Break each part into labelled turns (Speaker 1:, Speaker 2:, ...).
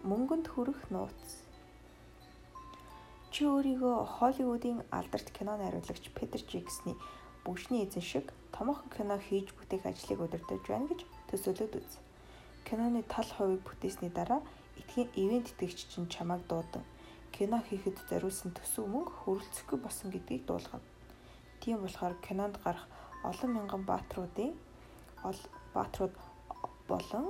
Speaker 1: мөнгөнд хүрэх нууц. Чи өөрийгөө Холливуудын алдарт кино найруулагч Петр Джексны бүгшний эзэн шиг томоохон кино хийж бүтээх ажлыг удирдах байна гэж төсөөлөд үз. Киноны тал хувийг бүтээсний дараа этгийн ивент итгэгч чинь чамайг дуудан кино хийхэд зориулсан төсөв мөнгө хөрөлцөхгүй болсон гэдгийг дуулгана. Тийм болохоор кинонд гарах олон мянган баатруудын баатрууд болон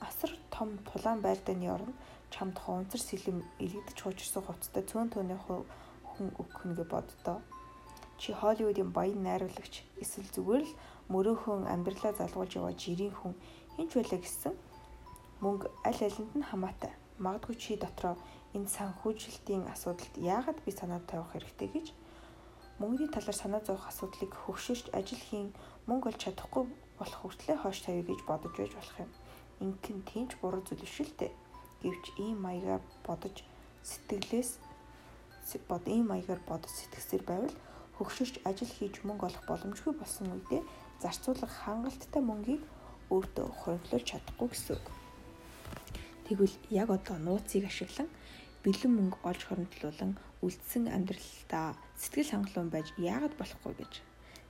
Speaker 1: асар том тулаан байлдааны оронд чамд хонцор сэлэм илэгдэж хуучирсан хувцастай цөөн төөний хүн өгөх гэж боддоо. Чи Холливуудын баян найруулагч эсвэл зүгээр л мөрөөхөн амьдралаа залгуулж яваа жирийн хүн хинч байлаа гэсэн мөнгө аль алинд нь хамаатай. Магадгүй чи дотроо энэ санхүүжилтийн асуудалд яагаад би санаа тавих хэрэгтэй гэж мөнгөний талаар санаа зовох асуудлыг хөвшөрч ажил хийн мөнгө олж чадахгүй болох хүртлээр хойш тавья гэж бодож байж болох юм. Инхэн тийч буруу зүйл биш л дээ. Гэвч ийм маягаар бодож сэтгэлээс бод ийм маягаар бодож сэтгэсээр байвал хөгшөрч ажил хийж мөнгө олох боломжгүй болсон үедээ зарцуулах хангалттай мөнгийг өөртөө хуримтлуулж чадахгүй гэсэн үг. Тэгвэл яг одоо нууцыг ашиглан бэлэн мөнгө олж хуримтлуулан үлдсэн амьдралдаа сэтгэл хангалуун байж яагаад болохгүй гэж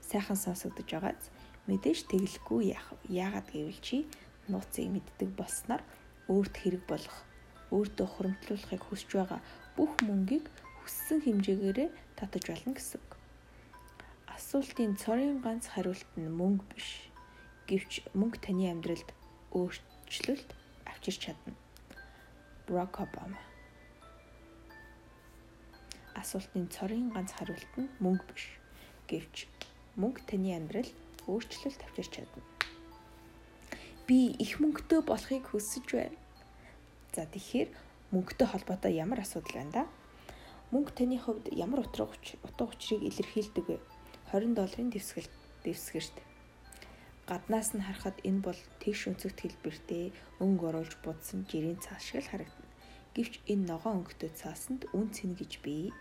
Speaker 1: сайхан сонсогдож байгааз мэдээж тэглэхгүй яах вэ? Яагаад гэвэл чи нууцыг мэддэг болсноор өөрт хэрэг болох, өөртөө хуримтлуулахыг хүсэж байгаа бүх мөнгийг хүссэн хэмжээгээрээ татаж болно гэсэн үг. Асуултын цорын ганц хариулт нь мөнгө биш. Гэвч мөнгө таны амьдралд өөрчлөлт авчирч чадна. Барак Обама. Асуултын цорын ганц хариулт нь мөнгө биш. Гэвч мөнгө таны амьдралд өөрчлөлт авчирч чадна. Би их мөнгөтэй болохыг хүсэж байна. За тэгэхээр мөнгөтэй холбоотой ямар асуудал байна да? Мөнгө таны хувьд ямар утга утга учирыг илэрхийлдэг вэ? 20 долларын дэвсгэл дэвсгэрт. Гаднаас нь харахад энэ бол тэгш өнцөгт хэлбэртэй өнгө оруулж будсан жирийн цаас шиг л харагдана. Гэвч энэ ногоон өнгөтэй цаасанд үн цэн гэж бий.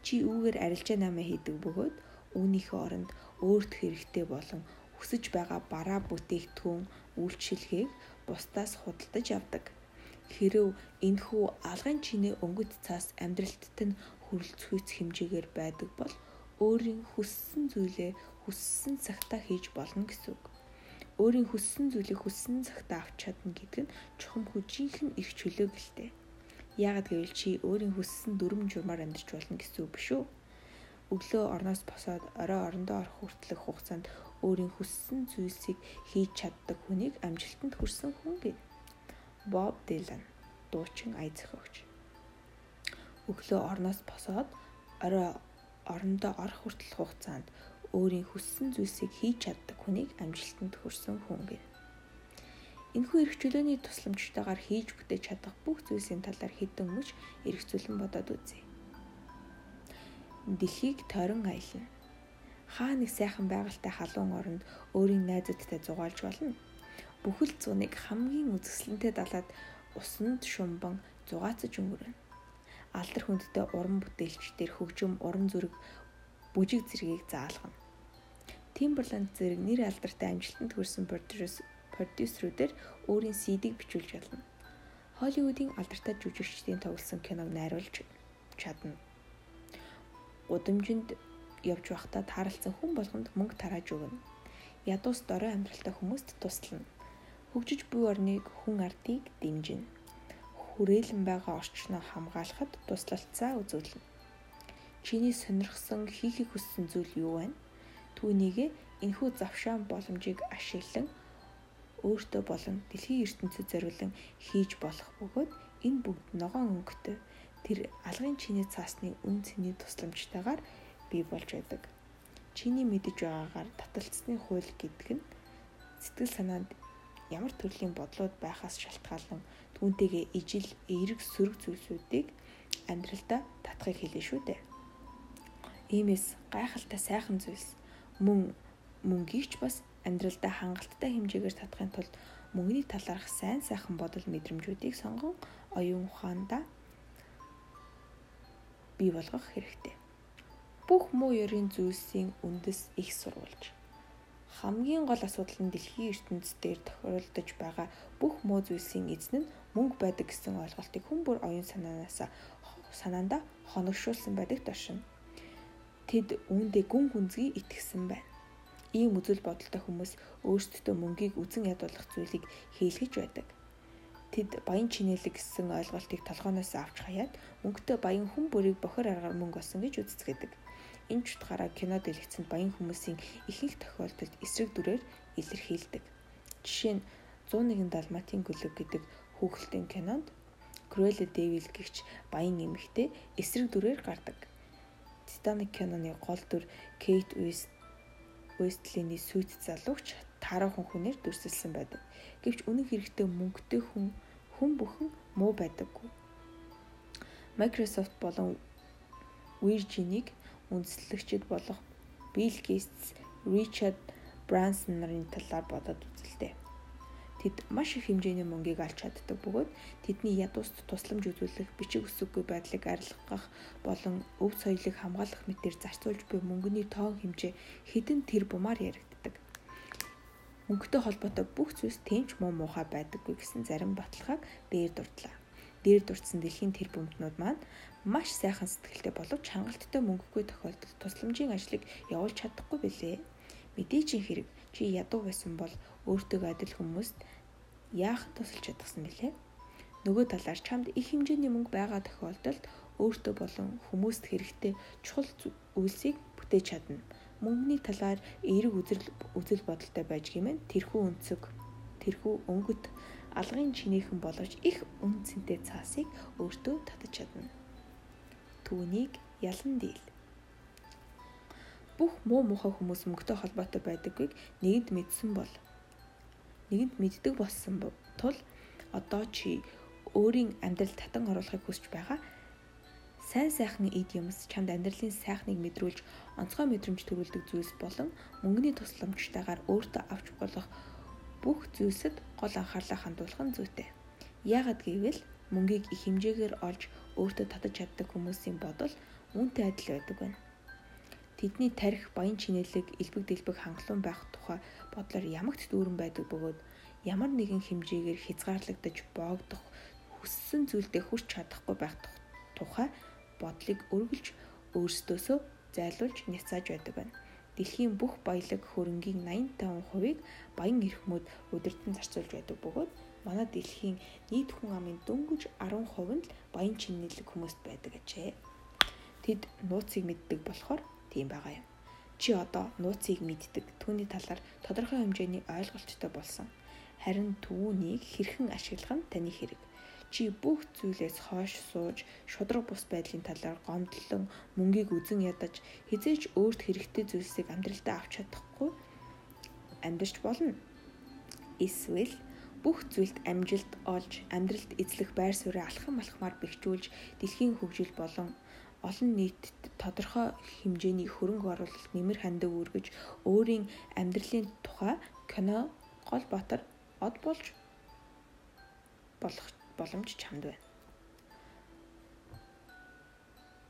Speaker 1: Чи үүгээр арилжаа намаа хийдэг бөгөөд үүнийхээ оронд өөрт хэрэгтэй болон хүсэж байгаа бараа бүтээгдэхүүн үйлчлэгийг бусдаас худалдаж авдаг. Хэрв энэхүү алгын чинээ өнгөт цаас амьдралтад нь хүрэлцгүйц хэмжээгээр байдаг бол өөрийн хүссэн зүйлээ хүссэн цагтаа хийж болно гэсэн үг. Өөрийн хүссэн зүйлийг хүссэн цагтаа авч чадна гэдэг нь чухам хүчийнхэн их чөлөө гэлтэй. Яагад гэвэл чи өөрийн хүссэн дүрм журмаар амьдарч болно гэсэн үг биш үү? өглөө орноос босоод орой орондоо орох хүртэлх хугацаанд өөрийн хүссэн зүйлсийг хийж чаддаг хүнийг амжилтанд хүрсэн хүн гэв. Боб Дилан дуучин ая зохиогч. Өглөө орноос босоод орой орондоо орох хүртэлх хугацаанд өөрийн хүссэн зүйлсийг хийж чаддаг хүнийг амжилтанд хүрсэн хүн гэв. Энэхүү эрх чөлөөний тусламжтайгаар хийж бүтээж чадах бүх зүйлсийн талаар хэдэн мөч эргцүүлэн бодоод үзье дэлхийг тойрон аялна. Хаа нэг сайхан байгальтай халуун оронд өөрийн найзуудтай зугаалж болно. Бүхэл зуныг хамгийн үзэсгэлэнтэй далаад усанд шумбан зугаацж өнгөрнө. Алдар хүндтэй уран бүтээлчдэр хөгжим уран зүрэг бүжиг зэргийг заалгана. Timberland зэрэг нэр алдартай амжилтанд хүрсэн продюсерүүдээр өөрийн CD-г бичүүлж болно. Холливуудын алдартай жүжигчдийн тоглосон киног найруулж чадна удамжинд явж байхдаа тааралцсан хүн болгонд мөнгө тарааж өгнө. Ядуус дорой амьдралтай хүмүүст туслана. Хөгжиж буй орныг хүн ардыг дэмжинэ. Хүрээлэн байгаа орчноо хамгаалахад туслалцаа үзүүлнэ. Чиний сонирхсан хийхийг хүссэн зүйл юу байна? Түүнийгээ энэхүү завшаан боломжийг ашиглан өөртөө болон дэлхийн ертөнцид зориулан хийж болох бөгөөд энэ бүгд ногоон өнгөтэй тэр алгын чиний цаасны үн цэний тусламжтайгаар бий болж байдаг. Чиний мэдэж байгаагаар таталцсны хууль гэдэг нь сэтгэл санаанд ямар төрлийн бодлууд байхаас шалтгаалan түүнтэйгээ ижил эерэг сөрөг зүйлсүүдийг амьдралдаа татахыг хэлнэ шүү дээ. Иймээс гайхалтай сайхан зүйлс мөн мөнгийг ч бас амьдралдаа хангалттай хэмжээгээр татахын тулд мөнгөний талаарх сайн сайхан бодол мэдрэмжүүдийг сонгон оюун ухаандаа бий болгох хэрэгтэй. Бүх муу ёрийн зүйлсийн үндэс их сурвалж. хамгийн гол асуудал нь дэлхийн ертөнцийн дээр тохиолдож байгаа бүх муу зүйлсийн эзэн нь мөнгө байдаг гэсэн ойлголтыг хүн бүр оюун санаанаас санаанда хоногшуулсан байдаг тошин. Тэд үүндээ гүн гүнзгий итгэсэн байна. Ийм үзэл бодолтой хүмүүс өөрсдөө мөнгийг үзен ядуулах зүйлийг хийлгэж байдаг. Тэд баян чинэлэг гэсэн ойлголтыг толгооноос авч хаяад мөнгөтэй баян хүн бүрийг бохор аргаар мөнгө олсон гэж үздэг. Энэ ч утгаараа кино дэлгэцэнд баян хүмүүсийн ихэнх тохиолдолд эсрэг дүрээр илэрхийлдэг. Жишээ нь 101 далматын гөлөг гэдэг хүүхэлдэйн кинонд Кроле Дэвил гихч баян эмэгтэй эсрэг дүрээр гардаг. Титаник киноны гол дүр Кейт Уист Уистлиний сүйт залууч таарахын хүнээр дүрсэлсэн байдаг. Гэвч үнэн хэрэгтээ мөнгөтэй хүн хүн бүхэн муу байдаггүй. Microsoft болон Virgin-ийг үндэслэгчид болох Bill Gates, Richard Branson нарын талаар бодоод үзэлтэй. Тэд маш их хэмжээний мөнгийг алж чаддаг бөгөөд тэдний ядууст тусламж үзүүлэх, бичиг үсэггүй байдлыг арилгах болон өв соёлыг хамгаалах мэтээр зарцуулж буй мөнгөний тоон хэмжээ хэдэн тэр бумаар яригддаг. Мөнгөтэй холбоотой бүх зүйлс тэнч муу муухай байдаггүй гэсэн зарим баталгааг дээр дурдлаа. Дээр дурдсан дэлхийн тэр бөмбөнүүд маань маш сайхан сэтгэлтэй боловч хангалттай мөнгөгүй тохиолдолд тусламжийн ажлыг явуулж чадахгүй билээ. Мэдээжийн хэрэг чи ядуу байсан бол өөртөө адил хүмүүст яах тусалж чадсан бэлээ? Нөгөө талаар чамд их хэмжээний мөнгө байгаа тохиолдолд өөртөө болон хүмүүст хэрэгтэй чухал үйлсийг бүтээж чадна. Мөнгөний талаар эерэг үзэл үзэл бодолтой байж гэмээр тэрхүү өнцөг, тэрхүү өнгөт алгын чинээхэн боловч их үнцэнтэй цаасыг өөртөө татаж чадна. Түүнийг ялан дийл. Бүх муу мухай хүмүүс мөнгөтэй холбоотой байдаггүйг нэгэнд мэдсэн бол нэгэнд мэддэг болсон тул одоо чи өөрийн амьдрал татан оруулахыг хүсэж байгаа сайн сайхан эд юмс чамд амьдралын сайхныг мэдрүүлж онцгой мэдрэмж төрүүлдэг зүйлс болон мөнгөний тусламжтайгаар өөртөө авч болох бүх зүйлсэд гол анхаарлаа хандуулах нь зүйтэй. Яагад гэвэл мөнгийг их хэмжээгээр олж өөртөө татаж чаддаг хүмүүсийн бодол үүнтэй адил байдаг байна. Тэдний тарих баян чинэлэг элбэг дэлбэг хангалуун байх тухай бодлоор ямагт дүүрэн байдаг бөгөөд ямар нэгэн хэмжээгээр хязгаарлагдаж боогдох хүссэн зүйлдээ хүрч чадахгүй байх тухай бодлыг өргөлж өөрсдөөсөө зайлуулж няцааж байдаг байна. Дэлхийн бүх баялаг хөрөнгийн 85%-ийг баян эрхмүүд удирдан зарцуулж байдаг бөгөөд манай дэлхийн нийт хүн амын дөнгөж 10% нь л баян чинэлэг хүмүүст байдаг гэжээ. Тэд нууцыг мэддэг болохоор тийм байгаа юм. Чи одоо нууцыг мэддэг түүний талаар тодорхой хэмжээний ойлголттой болсон. Харин түүнийг хэрхэн ашиглах нь таны хэрэг. Чи бүх зүйлээс хойш сууж, шудраг бус байдлын талаар гомдлон мөнгийг үзен ядаж, хизээч өөрт хэрэгтэй зүйлсийг амьдралдаа авч чадахгүй амьдарч болно. Эсвэл бүх зүйлд амжилт олж, амьдралд эзлэх байр суурийг алхам алхмаар бэхжүүлж, дэлхийн хөгжил болон олон нийтэд тодорхой хэмжээний хөрөнгө оруулалт нэмэр хандаг үргэж өөрийн амьдралын тухай кино гол батар од болж болох боломж чамд байна.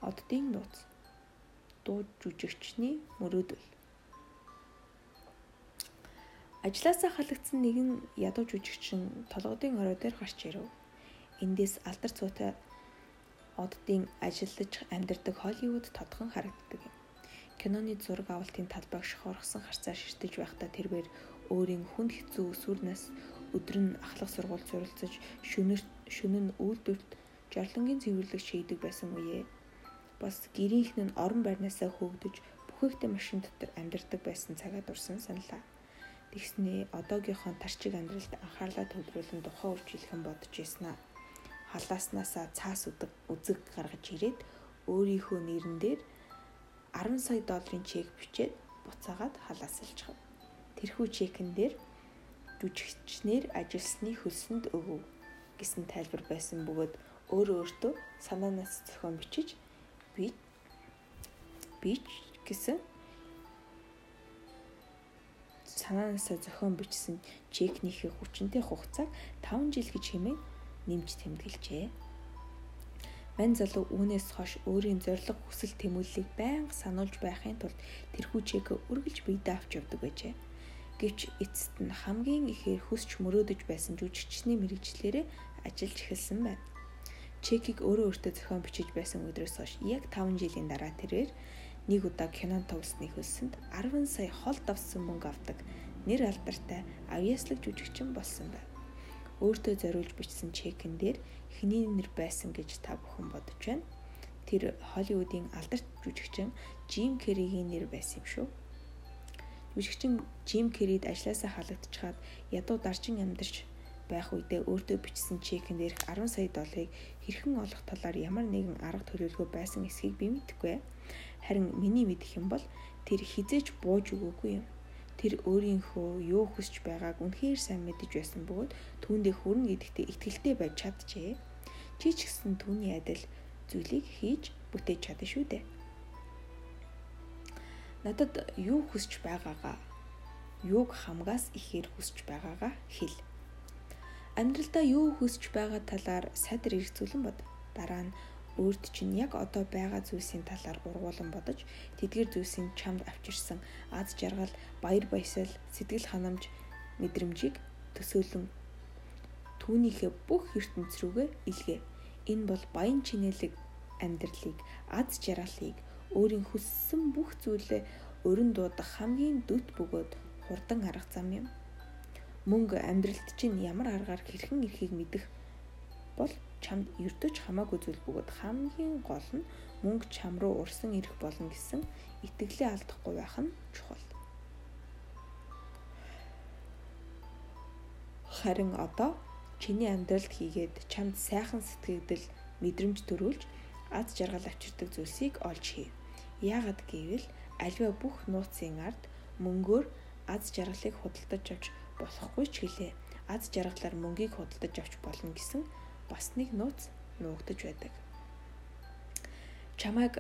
Speaker 1: Оддын нууц дуу жүжигчний мөрөөдөл Ажлаасаа халагдсан нэгэн ядуу жүжигчин толгодын орой дээр гарч ирэв. Эндээс алдар цуутай оддын ажиллаж амьдардаг Холливуд тодхон харагддаг юм. Киноны зураг авалтын талбайг шохоргосон харцаар ширтэж байхдаа тэрээр өөрийн хүнд хэцүү өсвөр нас өдөр нь ахлах сургууль суралцаж шөнөр шөнө нь үйлдвэрт жарлангийн цэвэрлэг шийдэг байсан үе. Бас гэрийнхэн нь орон байрнаасаа хөөгдөж бүхээгтэй машин дотор амьдардаг байсан цагаа дурсан саналаа. Тэгснээ одоогийнхоо тарчиг амьдралд анхаарлаа төвлөрүүлэн тухайн үржилхэн бодож ийснаа. Халааснасаа цаас үдэг үзэг гаргаж ирээд өөрийнхөө нэрэн дээр 10 сая долларын чек бичээд буцаагаад халаасалчихв. Тэрхүү чекэн дээр жүжигчнэр ажилласны хөлсөнд өгөв гэсэн тайлбар байсан бөгөөд өөрөө өөртөө санаанаас зохион бичиж би бич гэсэн санаанаасаа зохион бичсэн чекнийхээ хүчинтэй хугацааг 5 жил гэж хэмээн нэмж тэмдэглэжээ. Мань залуу үүнээс хойш өөрийн зориг хүсэл тэмүүллийг байнга сануулж байхын тулд тэрхүү чек өргөлж биедээ авч явдаг байжээ. Гэвч эцэст нь хамгийн ихээр хүсч мөрөөдөж байсан жүжигчний мэрэгчлэрээ ажиллаж эхэлсэн байна. Чекийг өөрөө өөртөө зохион бичиж байсан өдрөөс хойш яг 5 жилийн дараа тэрээр нэг удаа кинон тоглосны хөлсөнд 10 сая хол давсан мөнгө авдаг нэр алдартай авьяаслаг жүжигчин болсон байна. Өөртөө зориулж бичсэн чекэн дээр хэний нэр байсан гэж та бүхэн бодож байна. Тэр Холливуудын алдарт жүжигчин Жим Керригийн нэр байсан юм шүү. Жүжигчин Жим Керрид ажлаасаа халагдчихад ядуу даржин амьдарч байх үедээ өөртөө бичсэн чекэн дээрх 10 сая долларыг хэрхэн олох талаар ямар нэгэн арга төлөвлөгөө байсан эсхийг би мэдэхгүй. Харин миний мэдэх юм бол тэр хизээж бууж өгөөгүй юм. Тэр өөрийнхөө юу хүсэж байгааг үнэхээр сайн мэдэж байсан бөгөөд түүндээ хүрнэ гэдэгтээ итгэлтэй байж чаджээ. Чи ч гэсэн түүний адил зүйлийг хийж бүтээж чадна шүү дээ. Надад юу хүсэж байгаагаа юуг хамгаас ихээр хүсэж байгаагаа хэл. Амьдралдаа юу хүсэж байгаа талаар садар эргцүүлэн бод. Дараа нь өөрт чинь яг одоо байгаа зүйлсийн талаар ургуулan бодож тэдгэр зүйлсийн чамд авчирсан аз жаргал, баяр баясгал, сэтгэл ханамж, мэдрэмжийг төсөөлөн түүнийхээ бүх ертөнц рүүгээ илгээ. Энэ бол баян чинэлэг амьдралыг, аз жаргалыг, өөрийн хүссэн бүх зүйлээ өрн дуудах хамгийн дөт бөгөөд хурдан арга зам юм. Мөнгө амьдралд чинь ямар аргаар хэрхэн ирэхийг мэдэх бол чамд ердөөч хамаагүй зүйл бөгөөд хамгийн гол нь мөнгө чам руу урсан ирэх болно гэсэн итгэлээ алдахгүй байх нь чухал. Харин одоо чиний амьдралд хийгээд чамд сайхан сэтгэгдэл мэдрэмж төрүүлж аз жаргал авчирдаг зүйлсийг олж хий. Яагад гэвэл альва бүх нууцын ард мөнгөөр аз жаргалыг худалдаж авч болохгүй ч гэлээ. Аз жаргалаар мөнгийг худалдаж авч болно гэсэн бас нэг нууц нуугдаж байдаг. Чамайг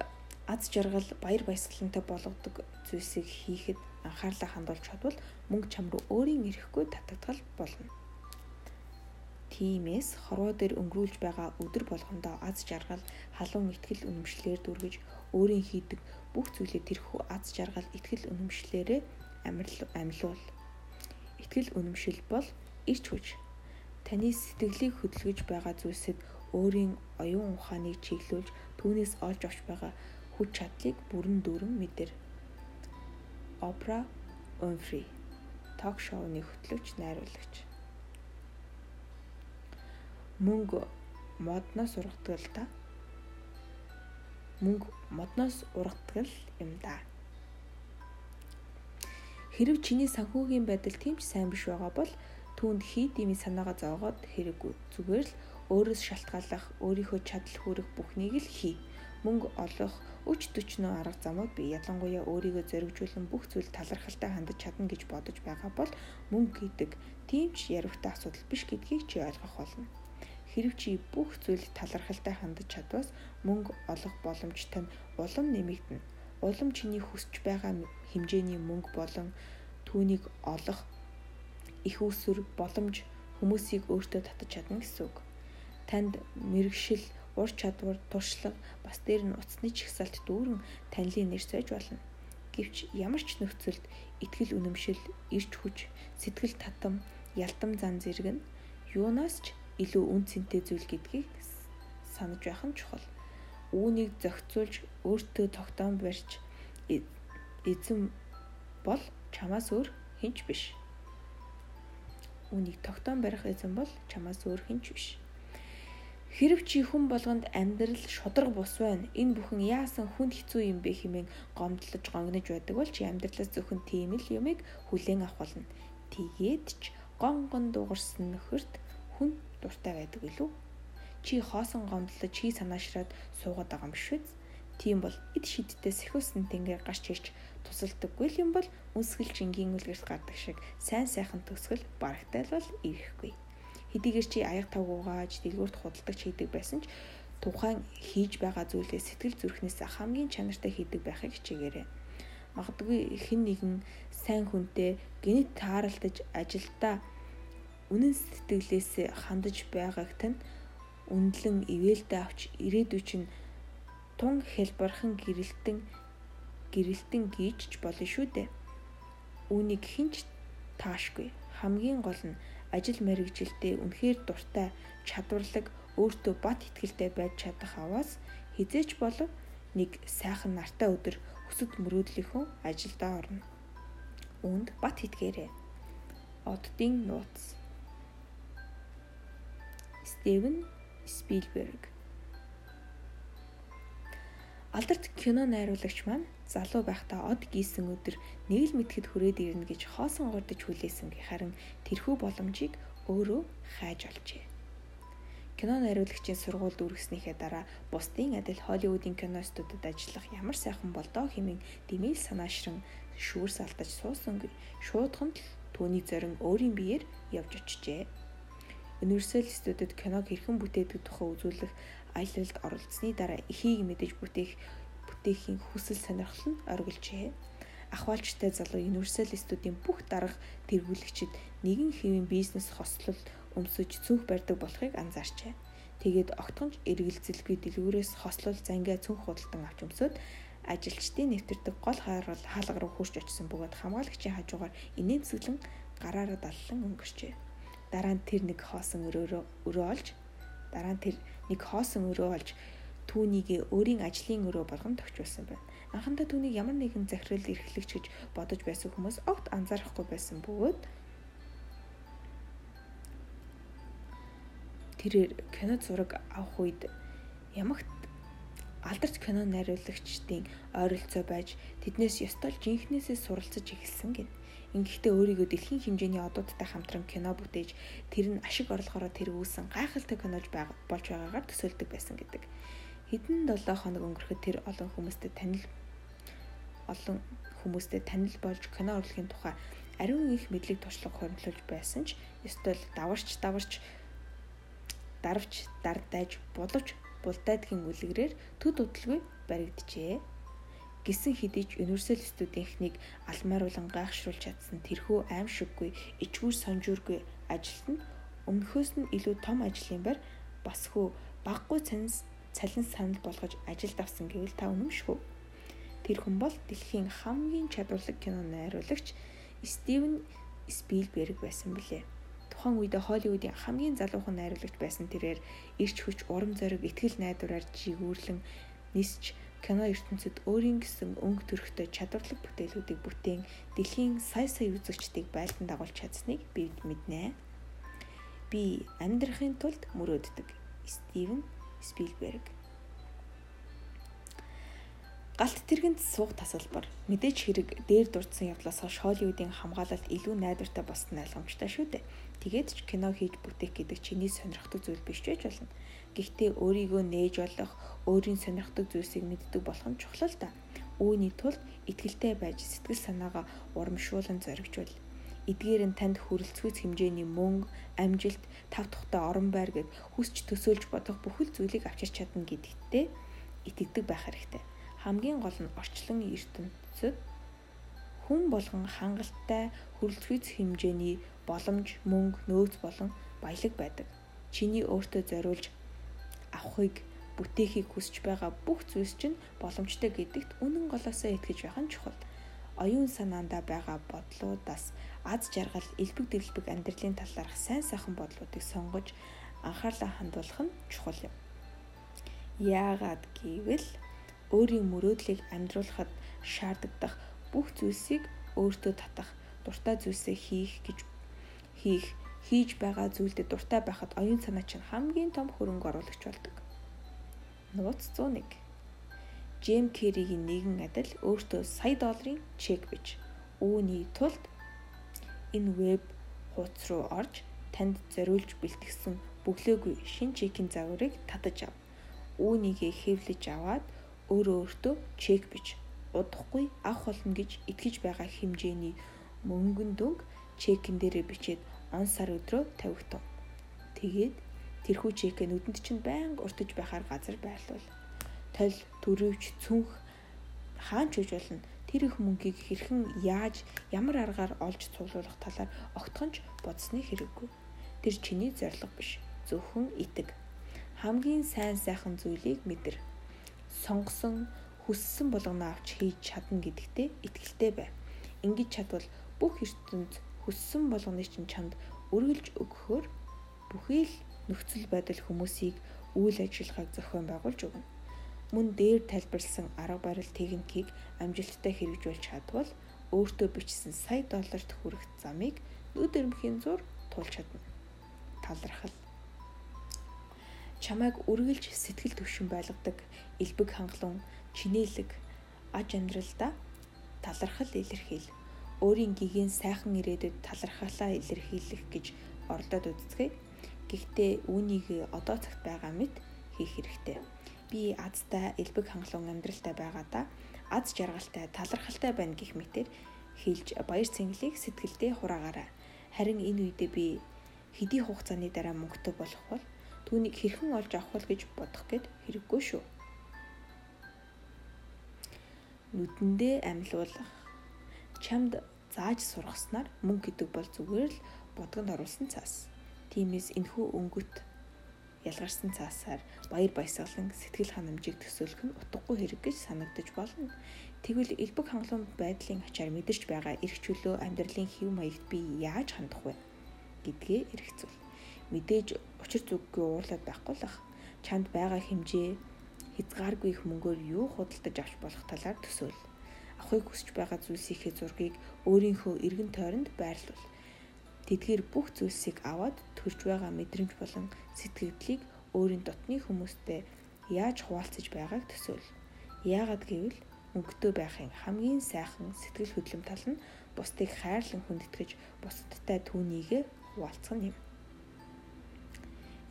Speaker 1: аз жаргал баяр баясгалантай болгодог зүйлсийг хийхэд анхаарлаа хандуулж чадвал мөнгө чам руу өөрийн ирэхгүй татагдгал болно. Тиймээс хорвоо дээр өнгөрүүлж байгаа өдөр болгондоо аз жаргал, халуун ихтгэл үнэмшлэр дүргэж өөрийн хийдэг бүх зүйлээ тэрхүү аз жаргал, ихтгэл үнэмшлэрээ амьлуул. Итгэл үнэмшил бол ирч хүч таны сэтгэлийг хөдөлгөж байгаа зүйлсэд өөрийн оюун ухааныг чиглүүлж түүнээс олж авч байгаа хүч чадлыг бүрэн дүүрэн мэдэр. Опра Winfrey ток шоуны хөтлөгч найруулагч. Мөнгө модноос ургадаг та. Мөнгө модноос ургадаг юм да. Хэрв чиний санхүүгийн байдал тийм ч сайн биш байгаа бол түүнд хий дими санаагаа зоогоод хэрэггүй. Зүгээр л өөрөөс шалтгааллах, өөрийнхөө чадал хүрэх бүхнийг л хий. Мөнгө олох өч төчнөө арга замууд би ялангуяа өөрийгөө зоригжуулан бүх зүйл талархалтай хандаж чадна гэж бодож байгаа бол мөнгө гэдэг тийм ч яривхтай асуудал биш гэдгийг чи ойлгох болно. Хэрв чи бүх зүйл талархалтай хандаж чадвас мөнгө олох боломж тань улам нэмэгдэнэ. Улам чиний хүсэж байгаа хэмжээний мөнгө болон түүнийг олох их усүр боломж хүмүүсийг өөртөө татаж чадна гэсэн үг. Танд мэрэгшил, ур чадвар, туршлага бас дээр нь уцсны чагсаалт дүүрэн танилын нэр сойж болно. Гэвч ямар ч нөхцөлд итгэл үнэмшил, ирч хүч, сэтгэл татам, ялдам зан зэрэг нь юунаас ч илүү үн цэнтэй зүйл гэдгийг санаж байх нь чухал. Үүнийг зохицуулж өөртөө тогтоом барьж эзэн бол чамаас өөр хинч биш. Үүнийг тогтоон барих эзэн бол чамаас өөр хинч биш. Хэрв чи хүн болгонд амьдрал шудраг бус байна. Энэ бүхэн яасан хүнд хэцүү юм бэ хэмээн гомдлож гонгнож байдаг бол чи амьдралаас зөвхөн тийм л юмыг хүлээн авах болно. Тэгээд ч гон гон дуугарсан нөхөрт хүн дуртай байдаг билүү? Чи хоосон гомдлож чи санаашраад суугаад байгаа юм биш үү? Тийм бол эд шидтэй сэхүүлсэн тэнгэр гарч ирж тусалдаггүй юм бол үнсгэл чингийн үлгэрт гардаг шиг сайн сайхан төсгөл барагтайлбал ирэхгүй. Хэдийгээр чи аяг тавгуугааж дэлгүүрт худалдаж хийдэг байсан ч тухайн хийж байгаа зүйлээ сэтгэл зүрхнээс хамгийн чанартай хийдэг байхыг хичээгээрэй. Магадгүй хэн нэгэн сайн хүнтэй гинт тааралдаж ажилдаа үнэн сэтгэлээс хандаж байгааг тань үнэлэн ивэлдэ авч ирээдүй чинь тун хэлбархан гэрэлтэн гэрэлтэн гүйж ч болно шүү дээ. Үүнийг хинч таашгүй. Хамгийн гол нь ажил мэрэгжилдээ үнэхээр дуртай, чадварлаг, өөртөө бат итгэлтэй байж чадах аваас хизээч болов нэг сайхан нартай өдөр өсөд мөрөөдлийнхөө ажилдаа орно. Үүнд бат итгээрэй. Оддын нууц. Стивен Спилберг Алдарт кино найруулагч маань залуу байхдаа од гийсэн өдөр нэг л мэтгэд хүрээд ирнэ гэж хоосон гордож хүлээсэн харин тэрхүү боломжийг өөрөө хайж олжээ. Кино найруулагчийн сургуульд үргэснийхээ дараа бусдын адил Холливуудын кино студид ажиллах ямар сайхан болдоо хэмээн дэмэл санаашран шүүрс алдаж суусангүй. Шуудхан л түүний зорин өөрийн биеэр явж очжээ. Universal студид киног хэрхэн бүтээдэг тухай үзүүлэх аялалд оролцсны дараа эхийг мэдэж бүтээх бүтээхийн хүсэл сонирхол нь оргилжээ. Ахвалжтай залуу Universal студийн бүх дарга тэргүүлэгчид нэгэн хэвийн бизнес хослол өмсөж цүнх барьдаг болохыг анзаарчээ. Тэгээд огтхонч эргэлзэлгүй дэлгүүрээс хослол зангиа цүнх худалдан авч өмсөд ажилчдын нэвтэрдэг гол хаалга руу хурж очсон бөгөөд хамгаалагчийн хажуугаар инээ цэглэн гараараа даллан өнгөрчээ. Дараа нь тэр нэг хоосон өрөөрөө өрөө олж дараа нь тэр нэг хоосон өрөө олж түүнийг өөрийн ажлын өрөө болгон товчулсан байна. Анхандаа түүнийг ямар нэгэн захирал эрхлэгч гэж бодож байсан хүмүүс огт анзаарахгүй байсан бөгөөд тэрээр кино зураг авах үед ямагт алдарч кино найруулагчдын ойролцоо байж тэднээс ёстол жинхнээсээ суралцаж эхэлсэн гин. Ингэхдээ өөрийгөө дэлхийн хэмжээний одуудтай хамтран кино бүтээж тэр нь ашиг орлогоороо тэргүүлсэн гайхалтай кинож болж байгаагаар төсөөлдөг байсан гэдэг. Хэдэн 7 хоног өнгөрөхөд тэр олон хүмүүстэй танил олон хүмүүстэй танил болж кино урлагийн тухай ариун их мэдлэг туршлага хөрөнгөлж байсан ч ёстой л даварч даварч дарвч дардаж боловч булдайдгийн үлгэрээр төд удалгүй баригджээ гисэн хэдий ч универсал студентхнийг алмааруулан гайхшруулж чадсан тэрхүү аимшиггүй ичгүүр сонжуургүй ажилт нь өмнөхөөс нь илүү том ажлын байр басхүү баггүй цанс цалин санал болгож ажилд авсан гэвэл та үнэмшгүй. Тэр хүн бол дэлхийн хамгийн чадварлаг кино найруулагч Стивен Спилберг байсан билээ. Тухайн үедээ Холливуудын хамгийн залуухан найруулагч байсан тэрээр ирч хүч урам зориг ихтгэл найдвараар жигүүрлэн нисч кино ертөнцид өөрийн гэсэн өнгө төрхтэй чадварлаг бүтээлүүдийг бүтээн дэлхийн сая сая үзэгчдийг байлдан дагуулж чадсныг би мэднэ. Би амьдрахын тулд мөрөөддөг. Стивен Спилберг Галт тэргэнд суух тасалбар мэдээж хэрэг дээр дурдсан явдлаас хойш Холливуудын хамгаалалт илүү найдвартай болсон ойлгомжтой шүү дээ. Тэгээд ч кино хийж бүтээх гэдэг чиний сонирхдаг зүйл биш ч байж болно. Гэхдээ өөрийгөө нээж болох, өөрийн сонирхдаг зүйлсийг мэддэг болох нь чухал л да. Үүний тулд итгэлтэй байж сэтгэл санаагаа урамшуулан зоригжуул. Эдгээр нь танд хүрэлцгүйц хэмжээний мөнгө, амжилт, тав тухтай орон байр гэд хүсч төсөөлж бодох бүхэл зүйлийг авчирч чадна гэдэгтээ итгэдэг байх хэрэгтэй. Хамгийн гол нь орчлон ертөнцид хүн болгон хангалттай хүрэлцгүйц хэмжээний боломж, мөнгө, нөөц болон баялаг байдаг. Чиний өөртөө зориулж авахыг бүтээхийг хүсэж байгаа бүх зүйлс чинь боломжтой гэдэгт үнэн голоосоо итгэж байх нь чухал. Оюун санаандаа байгаа бодлуудаас аз жаргал, элбэг дэлбэг амьдралын талаарх сайн сайхан бодлуудыг сонгож анхаарлаа хандуулах нь чухал юм. Яагаад гэвэл өөрийн мөрөөдлийг амьдруулахад шаарддаг бүх зүйлсийг өөртөө татах, дуртай зүйлсээ хийх гэж хийх хийж байгаа зүйлдэд дуртай байхад оюун санаа чинь хамгийн том хөрөнгө оруулагч болдог. Нууц 101. Джейм Керригийн нэгэн адил өөртөө сая долларын чек бич. Үүний тулд энэ веб хуудас руу орж танд зориулж бэлтгэсэн бүглээгүй шин чекийн загварыг татаж ав. Үүнийгээ хэвлэж аваад өөрөө өөртөө чек бич. Удахгүй авах болно гэж итгэж байгаа хэмжээний мөнгөн дүнг чекэн дээрээ бичээд он сар өдрөө тавигдав. Тэгээд тэрхүү чекээ нүдэнд чинь байнга уртж байхаар газар байрлуул. Толь, төрөвч, цүнх хаан ч үж болно. Тэр их мөнгийг хэрхэн яаж ямар аргаар олж цуглуулах талаар огтхонч бодсны хэрэггүй. Тэр чиний зориг биш. Зөвхөн итэг. Хамгийн сайн сайхан зүйлийг мэдэр. Сонгосон, хүссэн болгоноо авч хийж чадна гэдэгтээ итгэлтэй бай. Ингэж чадвал бүх ертөнд хүссэн болгоны чинь чамд үргэлж өгөхөөр бүхий л нөхцөл байдал хүмүүсийг үйл ажиллагааг зохион байгуулж өгнө. Мөн дээр тайлбарлсан арга барил техникийг амжилттай хэрэгжүүлж чадвал өөртөө бичсэн сая долларт хүрэх замыг нүд өрмөхийн зур туулж чадна. Талархал чамайг үргэлж сэтгэл төвшин байлгадаг элбэг хангалуун чинээлэг аж амьдралдаа талархал илэрхийл өөрийн гигийн сайхан ирээдүйд талархалаа илэрхийлэх гэж оролдоод үздэг. Гэхдээ үүнийг одоо цагт байгаа мэт хийх хэрэгтэй. Би азтай элбэг хангалуун амьдралтай байгаадаа аз жаргалтай талархалтай байна гэх мэтэр хэлж баяр цэнгэлийг сэтгэлдээ хураагаарай. Харин энэ үедээ би хэдий хугацааны дараа мөнгөтэй болох бол түүнийг хэрхэн олж авах вэ гэж бодох гээд хэрэггүй шүү. Нүдэндээ амьлуулах. Чамд зааж сургаснаар мөнгө гэдэг бол зүгээр л бодгонд оруулсан цаас. Тиймээс энэхүү өнгөт ялгарсан цаасаар баяр баясгалан сэтгэл ханамжийг төсөөлөх нь утгагүй хэрэг гэж санагдаж болно. Тэгвэл элбэг хангалуун байдлын ачаар мэдэрч байгаа эрх чөлөө амьдралын хэв маягт би яаж хандах вэ гэдгээ эргцүүл мэдээж учир зүггүй уурлаад байхгүй л ах. Чамд байгаа хэмжээ хязгааргүй их мөнгөөр юу худалдаж авч болох талаар төсөөл. Авахыг хүсэж байгаа зүйлсийнхээ зургийг өөрийнхөө эргэн тойронд байрлуул. Тэдгээр бүх зүйлсийг аваад төрж байгаа мэдрэмж болон сэтгэгдлийг өөрийн дотны хүмүүстэй яаж хуваалцаж байгааг төсөөл. Яагаад гэвэл өнгөтэй байхын хамгийн сайхан сэтгэл хөдлөм тал нь бусдыг хайрлан хүндэтгэж бусдтай түүнийгээ хуваалцах юм.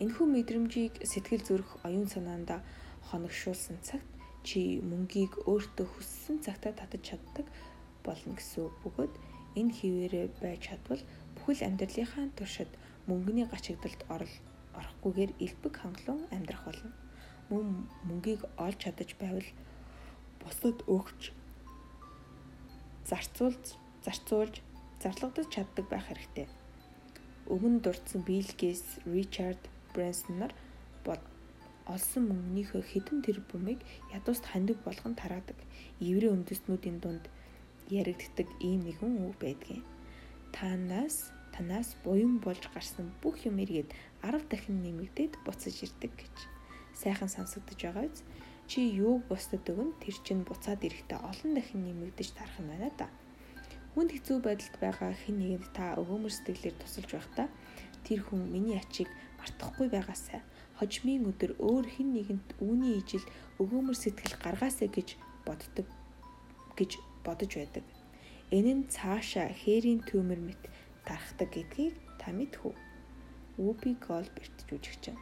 Speaker 1: Энэхүү мэдрэмжийг сэтгэл зүрх оюун санаанда хоногшуулсан цагт чи мөнгийг өөртөө хүссэн цагтаа татаж чаддаг болно гэсэн үг бөгөөд энэ хിവэрэ байж чадвал бүхэл амьдралынхаа туршид мөнгөний гачигдалд орол орохгүйгээр элбэг хангалуун амьдрах болно. Мөн мөнгийг олж чадаж байвал бусад өгч зарцуулж зарцуулж зарлагдаж чаддаг байх хэрэгтэй. Өмнө дурдсан Билл Гейтс, Ричард Брэнсон нар олсон мөнгөнийхөө хэдэн тэрбумыг ядууст хандаг болгон тараадаг. Еврей үндэстнүүдийн дунд яригддаг ийм нэгэн үг байдгийн. Танаас танаас буян болж гарсан бүх юм эргээд 10 дахин нэмэгдээд буцаж ирдэг гэж. Сайхан сонсогдож байгаа биз? Чи юуг бусдад өгөн тэр чинь буцаад ирэхдээ олон дахин нэмэгдэж тарах юм байна да. Хүнд хэцүү байдалд байгаа хэн нэгэнд та өгөөмөр сэтгэлээр тусалж байхдаа тэр хүн миний ачийг мартахгүй байгаасай. Хожмын өдөр өөр хэн нэгэнд үүний ижил өгөөмөр сэтгэл гаргаасай гэж боддог гэж бодож байдаг. Энэ нь цаашаа хээрийн төмөр мэт тархдаг гэдгийг та мэдхүү. Упи Голберт жүжигчин